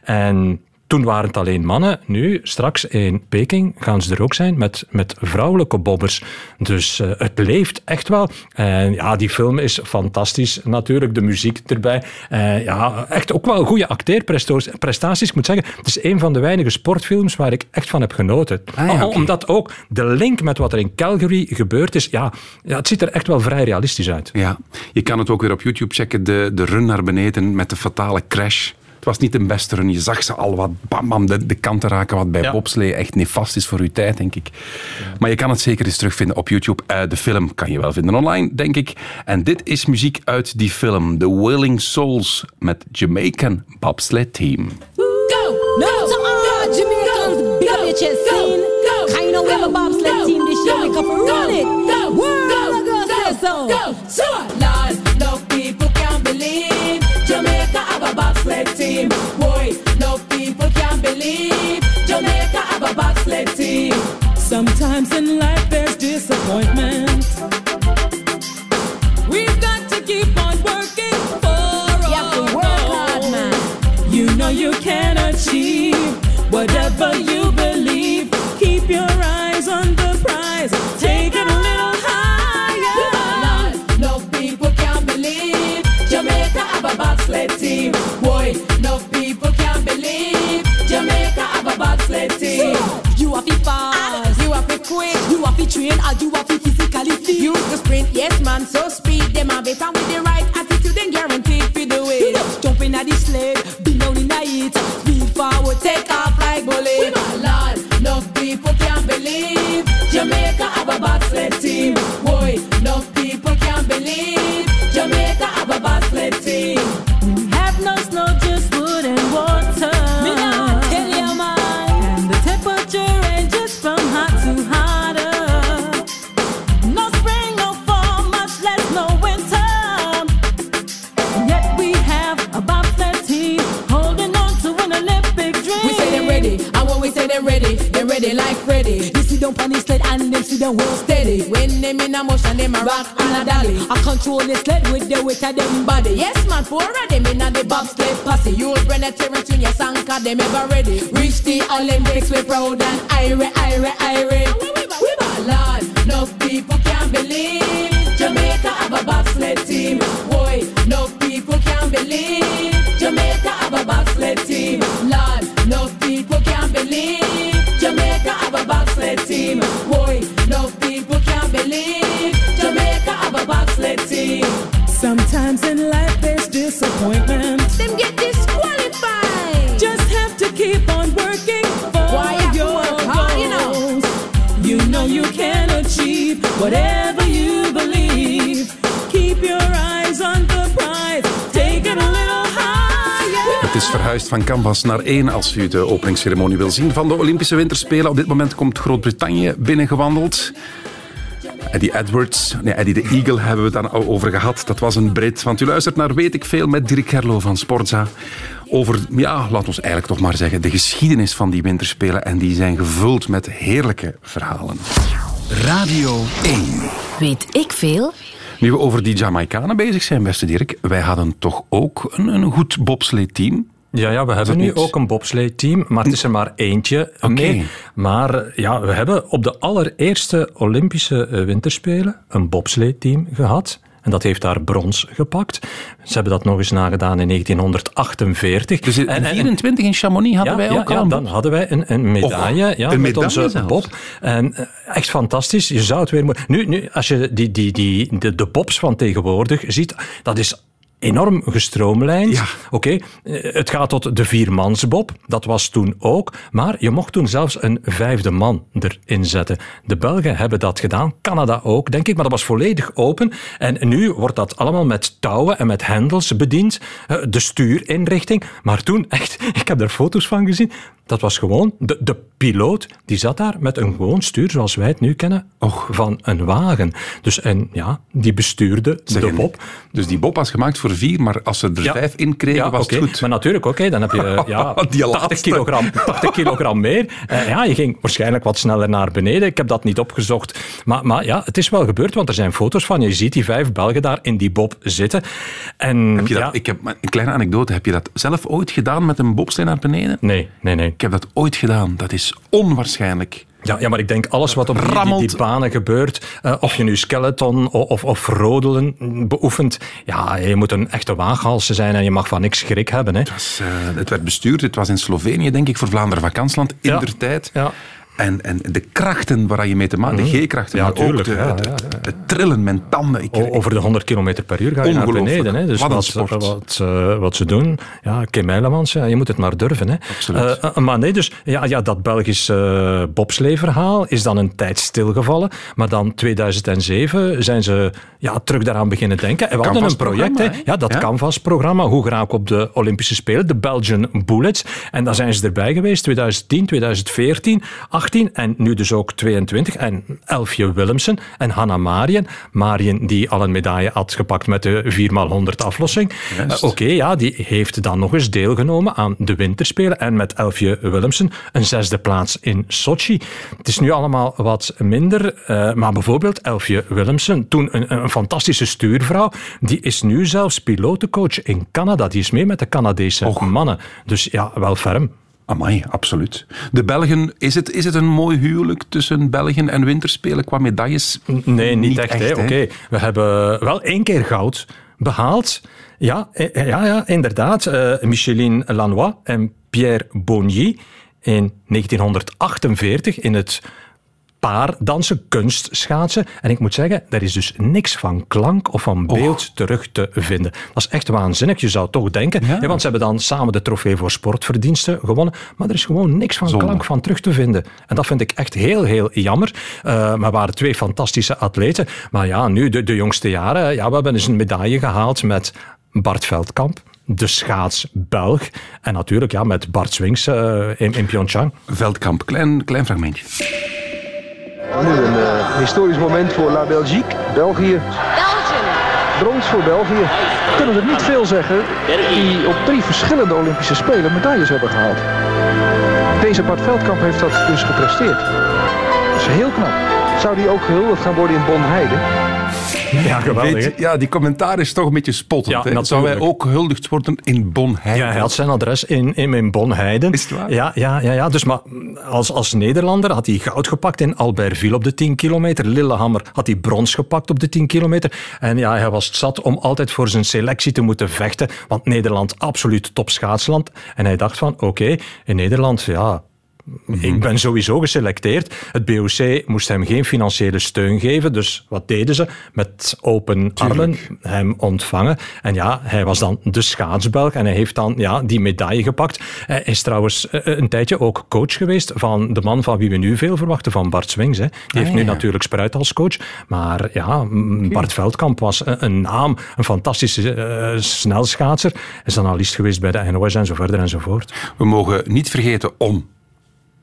En toen waren het alleen mannen. Nu, straks in Peking gaan ze er ook zijn met, met vrouwelijke bobbers. Dus eh, het leeft echt wel. En ja, die film is fantastisch. Natuurlijk, de muziek erbij. Eh, ja, echt ook wel goede acteerprestaties. Ik moet zeggen, het is een van de weinige sportfilms waar ik echt van heb genoten. Ah, ja, oké. Omdat ook de link met wat er in Calgary gebeurd is, ja, ja, het ziet er echt wel vrij realistisch uit. Ja, je kan het ook weer op YouTube checken, de, de run naar beneden met de fatale crash. Het was niet de beste run. Je zag ze al wat bam, bam, de, de kanten raken, wat bij Ja. bobslee echt nefast is voor uw tijd, denk ik. Maar je kan het zeker eens terugvinden op YouTube. Eh, de film kan je wel vinden online, denk ik. En dit is muziek uit die film, The Willing Souls, met Jamaican Bobsled Team. Go! No! To all Jamaicans, big up your scene. We have a bobsled team this year, we come run it. World, go, say so. So, Lord, no team. Boy, no people can believe Jamaica have a bobsled team. Sometimes in life there's disappointment. We've got to keep on working for You have to work hard, man. You know you can achieve whatever you believe. Have to fast, you have to quick, you have to train, or you have to physically fit. Use the sprint, yes man, so speed. Them a bit and with the right attitude then guaranteed for the You way. know, jump in at the sled, be down in the heat, speed forward, take off like bullet. Lord, no people can't believe. Jamaica have a bobsled them in a motion, them a rock and a dolly. I control the sled with the weight of them Body, yes man, four of them in a the bobsled posse. You'll bring a Terrence Junior cause them ever ready. Reach the Olympics, we proud and irie, irie, irie. Lord, no people can't believe Jamaica have a bobsled Sometimes in life there's disappointment. Them get disqualified. Just have to keep on working for Why your work hard, you know? goals. You know you can achieve whatever you believe. Keep your eyes on the prize. Take it a little higher. Het is verhuisd van canvas naar één als u de openingsceremonie wil zien van de Olympische Winterspelen. Op dit moment komt Groot-Brittannië binnengewandeld. Eddie Edwards, nee, Eddie de Eagle hebben we het dan al over gehad. Dat was een Brit. Want u luistert naar Weet ik Veel met Dirk Gerlo van Sportza. Over, ja, laat ons eigenlijk toch maar zeggen, de geschiedenis van die winterspelen. En die zijn gevuld met heerlijke verhalen. Radio 1. Weet ik veel? Nu we over die Jamaicanen bezig zijn, beste Dirk. Wij hadden toch ook een, een goed bobsleeteam. Ja, ja, we hebben nu niet? ook een bobsleigh-team, maar het is er maar eentje mee. Maar ja, we hebben op de allereerste Olympische eh, winterspelen een bobsleigh-team gehad. En dat heeft daar brons gepakt. Ze hebben dat nog eens nagedaan in 1948. Dus in En- en- 24 in Chamonix hadden ja, wij ja, ook ja, al een dan hadden wij een, een medaille, ja, een met medaille onze zelfs. bob. En eh, echt fantastisch. Je zou het weer moeten... Nu, nu, als je die, die, die, de, de bobs van tegenwoordig ziet, dat is enorm gestroomlijnd. Oké, eh, het gaat tot de viermansbob. Dat was toen ook. Maar je mocht toen zelfs een vijfde man erin zetten. De Belgen hebben dat gedaan. Canada ook, denk ik. Maar dat was volledig open. En nu wordt dat allemaal met touwen en met hendels bediend. Eh, De stuurinrichting. Maar toen, echt, ik heb er foto's van gezien. Dat was gewoon de, de piloot. Die zat daar met een gewoon stuur, zoals wij het nu kennen, van een wagen. Dus en ja, die bestuurde Zeg, de bob. Dus die bob was gemaakt voor vier, maar als ze er Ja. vijf in kregen, Ja, was het goed. Maar natuurlijk, oké, dan heb je eh, ja, Die 80, laatste. kilogram, 80 kilogram meer. Eh, ja, je ging waarschijnlijk wat sneller naar beneden. Ik heb dat niet opgezocht. Maar, maar ja, het is wel gebeurd, want er zijn foto's van. Je ziet die vijf Belgen daar in die bob zitten. En, Heb je dat, ja, ik heb een kleine anekdote. Heb je dat zelf ooit gedaan met een bobslee naar beneden? Nee, nee, nee. Ik heb dat ooit gedaan. Dat is onwaarschijnlijk. Ja, ja, maar ik denk alles wat op die, die, banen gebeurt, eh, of je nu skeleton of, of, of rodelen beoefent, ja, je moet een echte waaghalse zijn en je mag van niks schrik hebben. Hè. Het, was, eh, het werd bestuurd. Het was in Slovenië, denk ik, voor Vlaanderen Vakantieland in Ja. der tijd. Ja. En, en de krachten waar je mee te maken... De G-krachten, Ja, maar ook tuurlijk, de, ja, het, trillen met tanden. Ik, Over de 100 km per uur ga je naar beneden. Hè. Dus Wat wat, sport. wat, eh, wat ze doen, ja, Kim Eilemans, ja, je moet het maar durven. Hè. Absoluut. Eh, eh, maar nee, dus ja, ja, dat Belgisch eh bobsleeverhaal is dan een tijd stilgevallen. Maar dan 2007 zijn ze ja, terug daaraan beginnen denken. En we hadden een project, hè. Ja, dat. Canvas-programma. Hoe geraak op de Olympische Spelen? De Belgian Bullets. En daar zijn ze erbij geweest. 2010, 2014, 18 en nu dus ook 22. En Elfje Willemsen en Hanna Marien. Marien die al een medaille had gepakt met de 4x100 aflossing. Eh, Oké, ja, die heeft dan nog eens deelgenomen aan de winterspelen. En met Elfje Willemsen een zesde plaats in Sochi. Het is nu allemaal wat minder. eh, maar bijvoorbeeld Elfje Willemsen, toen een, een fantastische stuurvrouw, die is nu zelfs pilotencoach in Canada. Die is mee met de Canadese mannen. Dus ja, wel ferm. Amai, absoluut. De Belgen, is het, is het een mooi huwelijk tussen Belgen en winterspelen qua medailles? Nee, niet, echt. Oké, We hebben wel één keer goud behaald. Ja, eh, ja, ja inderdaad. Eh, Micheline Lanois en Pierre Bonny in 1948 in het paardansen, kunstschaatsen. En ik moet zeggen, daar is dus niks van klank of van beeld terug te vinden. Dat is echt waanzinnig. Je zou toch denken, hè, want ze hebben dan samen de trofee voor sportverdiensten gewonnen, maar er is gewoon niks van Zonde. klank van terug te vinden. En dat vind ik echt heel, heel jammer. Eh, maar waren twee fantastische atleten. Maar ja, nu de, de jongste jaren, ja, we hebben eens een medaille gehaald met Bart Veldkamp. De schaats Belg. En natuurlijk ja, met Bart Swings eh, in, in Pyeongchang. Veldkamp, klein, klein fragmentje. Nu een eh, historisch moment voor La Belgique. België. Brons voor België. Kunnen we niet veel zeggen die op drie verschillende Olympische Spelen medailles hebben gehaald. Deze Bart Veldkamp heeft dat dus gepresteerd. Dat is heel knap. Zou die ook gehuldigd gaan worden in Bonheide? Ja, geweldig. Ja, die commentaar is toch een beetje spottend. Ja, natuurlijk. Zou wij ook gehuldigd worden in Bonheide? Ja, hij had zijn adres in, in, in Bonheiden. Is het waar? Ja, ja, ja, ja. Dus maar als, als Nederlander had hij goud gepakt in Albertville op de 10 kilometer. Lillehammer had hij brons gepakt op de 10 kilometer. En ja, hij was zat om altijd voor zijn selectie te moeten vechten. Want Nederland, absoluut topschaatsland. En hij dacht van, oké, in Nederland, ja... Ik ben sowieso geselecteerd. Het BOC moest hem geen financiële steun geven. Dus wat deden ze? Met open armen hem ontvangen. En ja, hij was dan de schaatsbelg. En hij heeft dan ja, die medaille gepakt. Hij is trouwens eh, een tijdje ook coach geweest van de man van wie we nu veel verwachten, van Bart Swings. Hè. Die heeft nu ja. natuurlijk Spruit als coach. Maar ja, Bart Veldkamp was een, een naam. Een fantastische eh, snelschaatser. Hij is analist geweest bij de NOS en zo verder enzovoort. We mogen niet vergeten om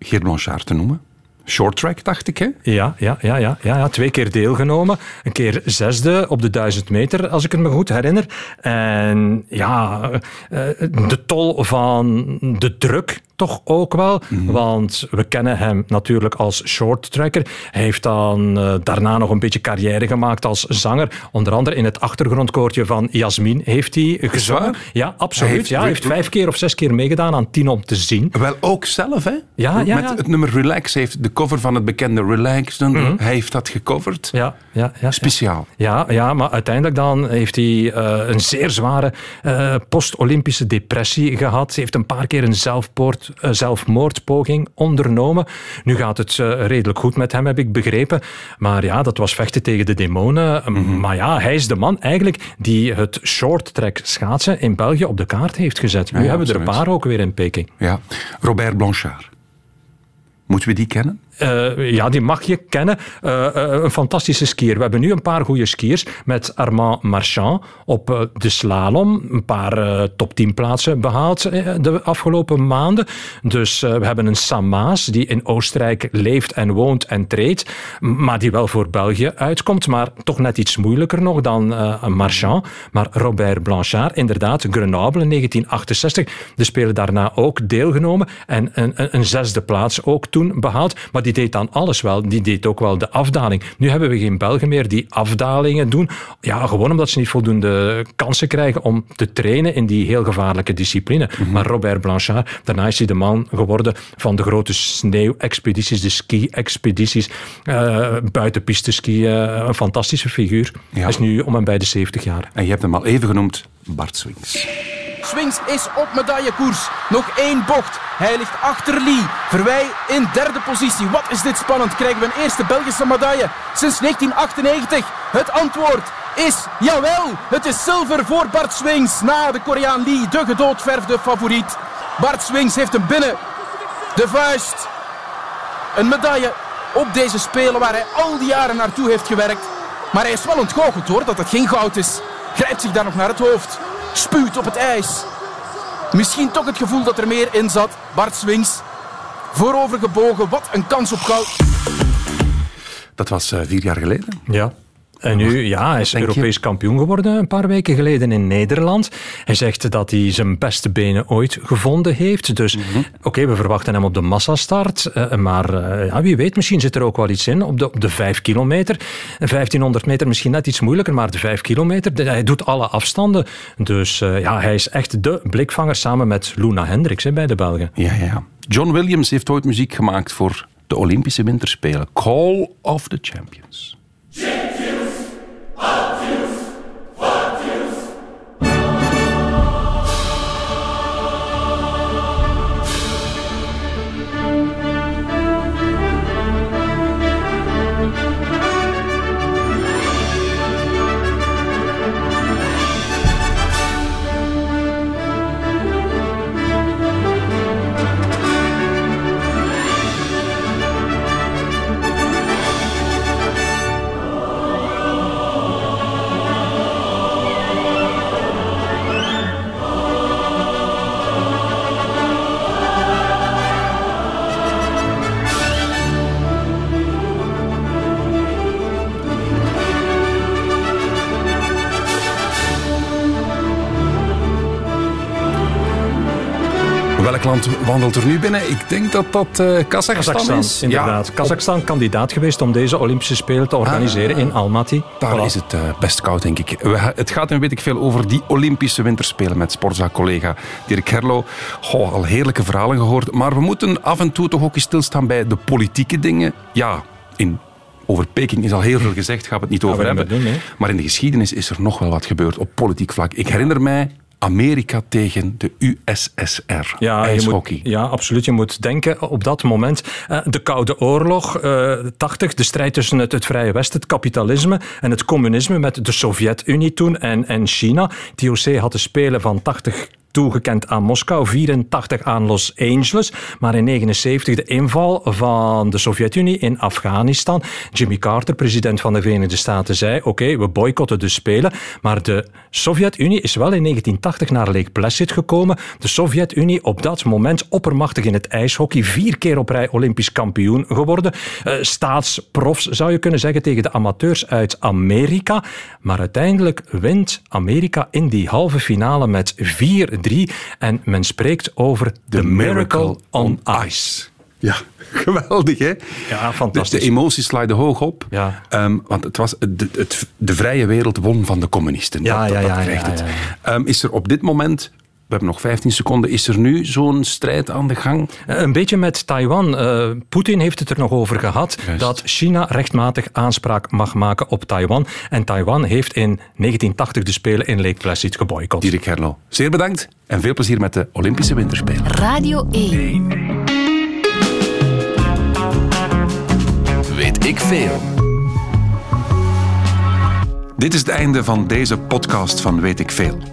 Geert Blanchard te noemen. Short track, dacht ik, hè? Ja, ja, ja, ja, ja, twee keer deelgenomen. Een keer zesde op de duizend meter, als ik het me goed herinner. En ja, eh, de tol van de druk toch ook wel. Want we kennen hem natuurlijk als shorttracker. Hij heeft dan eh, daarna nog een beetje carrière gemaakt als zanger. Onder andere in het achtergrondkoortje van Jasmin heeft hij gezongen. Ja, absoluut. Hij heeft- ja, hij heeft vijf keer of zes keer meegedaan aan Tien om te zien. Wel ook zelf, hè? Ja, ja, Met ja. het nummer Relax. Hij heeft de cover van het bekende Relax. Mhm. Hij heeft dat gecoverd. Ja, ja, ja. Speciaal. Ja, ja, maar uiteindelijk dan heeft hij eh, een zeer zware eh, post-Olympische depressie gehad. Hij heeft een paar keer een zelfpoort, zelfmoordpoging ondernomen. Nu gaat het eh, redelijk goed met hem, heb ik begrepen. Maar ja, dat was vechten tegen de demonen. Maar ja, hij is de man eigenlijk die het short-track schaatsen in België op de kaart heeft gezet. Nu Ja, ja, hebben we er een paar ook weer in Peking. Ja. Robert Blanchard. Moeten we die kennen? Eh, ja, die mag je kennen. Eh, eh, een fantastische skier. We hebben nu een paar goede skiers met Armand Marchand op de slalom. Een paar top 10 plaatsen behaald eh, de afgelopen maanden. Dus we hebben een Sam Maas die in Oostenrijk leeft en woont en treedt. Maar die wel voor België uitkomt. Maar toch net iets moeilijker nog dan Marchand. Maar Robert Blanchard, inderdaad, Grenoble in 1968. De Spelen daarna ook deelgenomen. En een, een, een zesde plaats ook toen behaald. Maar die deed dan alles wel. Die deed ook wel de afdaling. Nu hebben we geen Belgen meer die afdalingen doen. Ja, gewoon omdat ze niet voldoende kansen krijgen om te trainen in die heel gevaarlijke discipline. Maar Robert Blanchard, daarna is hij de man geworden van de grote sneeuwexpedities, de ski-expedities, eh buitenpiste skiën. Een fantastische figuur. Hij is nu om en bij de 70 jaar. En je hebt hem al even genoemd, Bart Swings. Swings is op medaillekoers. Nog één bocht. Hij ligt achter Lee. Verwij in derde positie. Wat is dit spannend? Krijgen we een eerste Belgische medaille sinds 1998? Het antwoord is jawel. Het is zilver voor Bart Swings. Na de Koreaan Lee, de gedoodverfde favoriet. Bart Swings heeft hem binnen. De vuist. Een medaille op deze Spelen waar hij al die jaren naartoe heeft gewerkt. Maar hij is wel ontgoocheld hoor dat het geen goud is. Grijpt zich daar nog naar het hoofd. Spuwt op het ijs. Misschien toch het gevoel dat er meer in zat. Bart Swings. Voorovergebogen, wat een kans op goud. Dat was eh, vier jaar geleden. Ja. En nu, ja, hij is je? Europees kampioen geworden een paar weken geleden in Nederland. Hij zegt dat hij zijn beste benen ooit gevonden heeft. Dus Mhm. oké, we verwachten hem op de massastart. eh, maar eh, ja, wie weet, misschien zit er ook wel iets in op de, op de vijf kilometer. 1500 meter misschien net iets moeilijker, maar de vijf kilometer, de- hij doet alle afstanden. Dus eh, ja, hij is echt de blikvanger samen met Luna Hendricks hè, bij de Belgen. Ja, ja. John Williams heeft ooit muziek gemaakt voor de Olympische Winterspelen. Call of the Champions. Welk land wandelt er nu binnen? Ik denk dat dat eh Kazachstan, Kazachstan, is. inderdaad. Kazachstan kandidaat geweest om deze Olympische Spelen te organiseren in Almaty. Daar Voilà. is het eh, best koud, denk ik. We, het gaat en weet ik veel over die Olympische Winterspelen met sportzaak-collega Dirk Herlo. Goh, al heerlijke verhalen gehoord. Maar we moeten af en toe toch ook eens stilstaan bij de politieke dingen. Ja, in, over Peking is al heel veel gezegd, gaan we het niet over hebben. doen, maar in de geschiedenis is er nog wel wat gebeurd op politiek vlak. Ik herinner mij Amerika tegen de USSR. Ja, je IJshockey. moet, ja, absoluut. Je moet denken op dat moment. eh, de Koude Oorlog, eh 80, de strijd tussen het, het Vrije Westen, het kapitalisme en het communisme met de Sovjet-Unie toen en, en China. TOC had de Spelen van 80 toegekend aan Moskou, 84 aan Los Angeles. Maar in 79 de inval van de Sovjet-Unie in Afghanistan. Jimmy Carter, president van de Verenigde Staten, zei: Oké, we boycotten de Spelen. Maar de Sovjet-Unie is wel in 1980 naar Lake Placid gekomen. De Sovjet-Unie op dat moment oppermachtig in het ijshockey. Vier keer op rij Olympisch kampioen geworden. Eh, staatsprofs zou je kunnen zeggen tegen de amateurs uit Amerika. Maar uiteindelijk wint Amerika in die halve finale met 4-3 3 en men spreekt over The, Miracle, on Ice. Ja, geweldig hè? Ja, De, fantastisch. de emoties sliden hoog op. Ja. Ehm, want het was de, het, de vrije wereld won van de communisten. Ja, dat, ja, ja, dat krijgt ja, het. ja, Ehm, is er op dit moment, hebben nog 15 seconden, is er nu zo'n strijd aan de gang? Een beetje met Taiwan. Eh, Poetin heeft het er nog over gehad dat China rechtmatig aanspraak mag maken op Taiwan. En Taiwan heeft in 1980 de Spelen in Lake Placid geboycott. Dirk Herlo, zeer bedankt en veel plezier met de Olympische Winterspelen. Radio 1. Weet ik veel. Dit is het einde van deze podcast van Weet ik veel.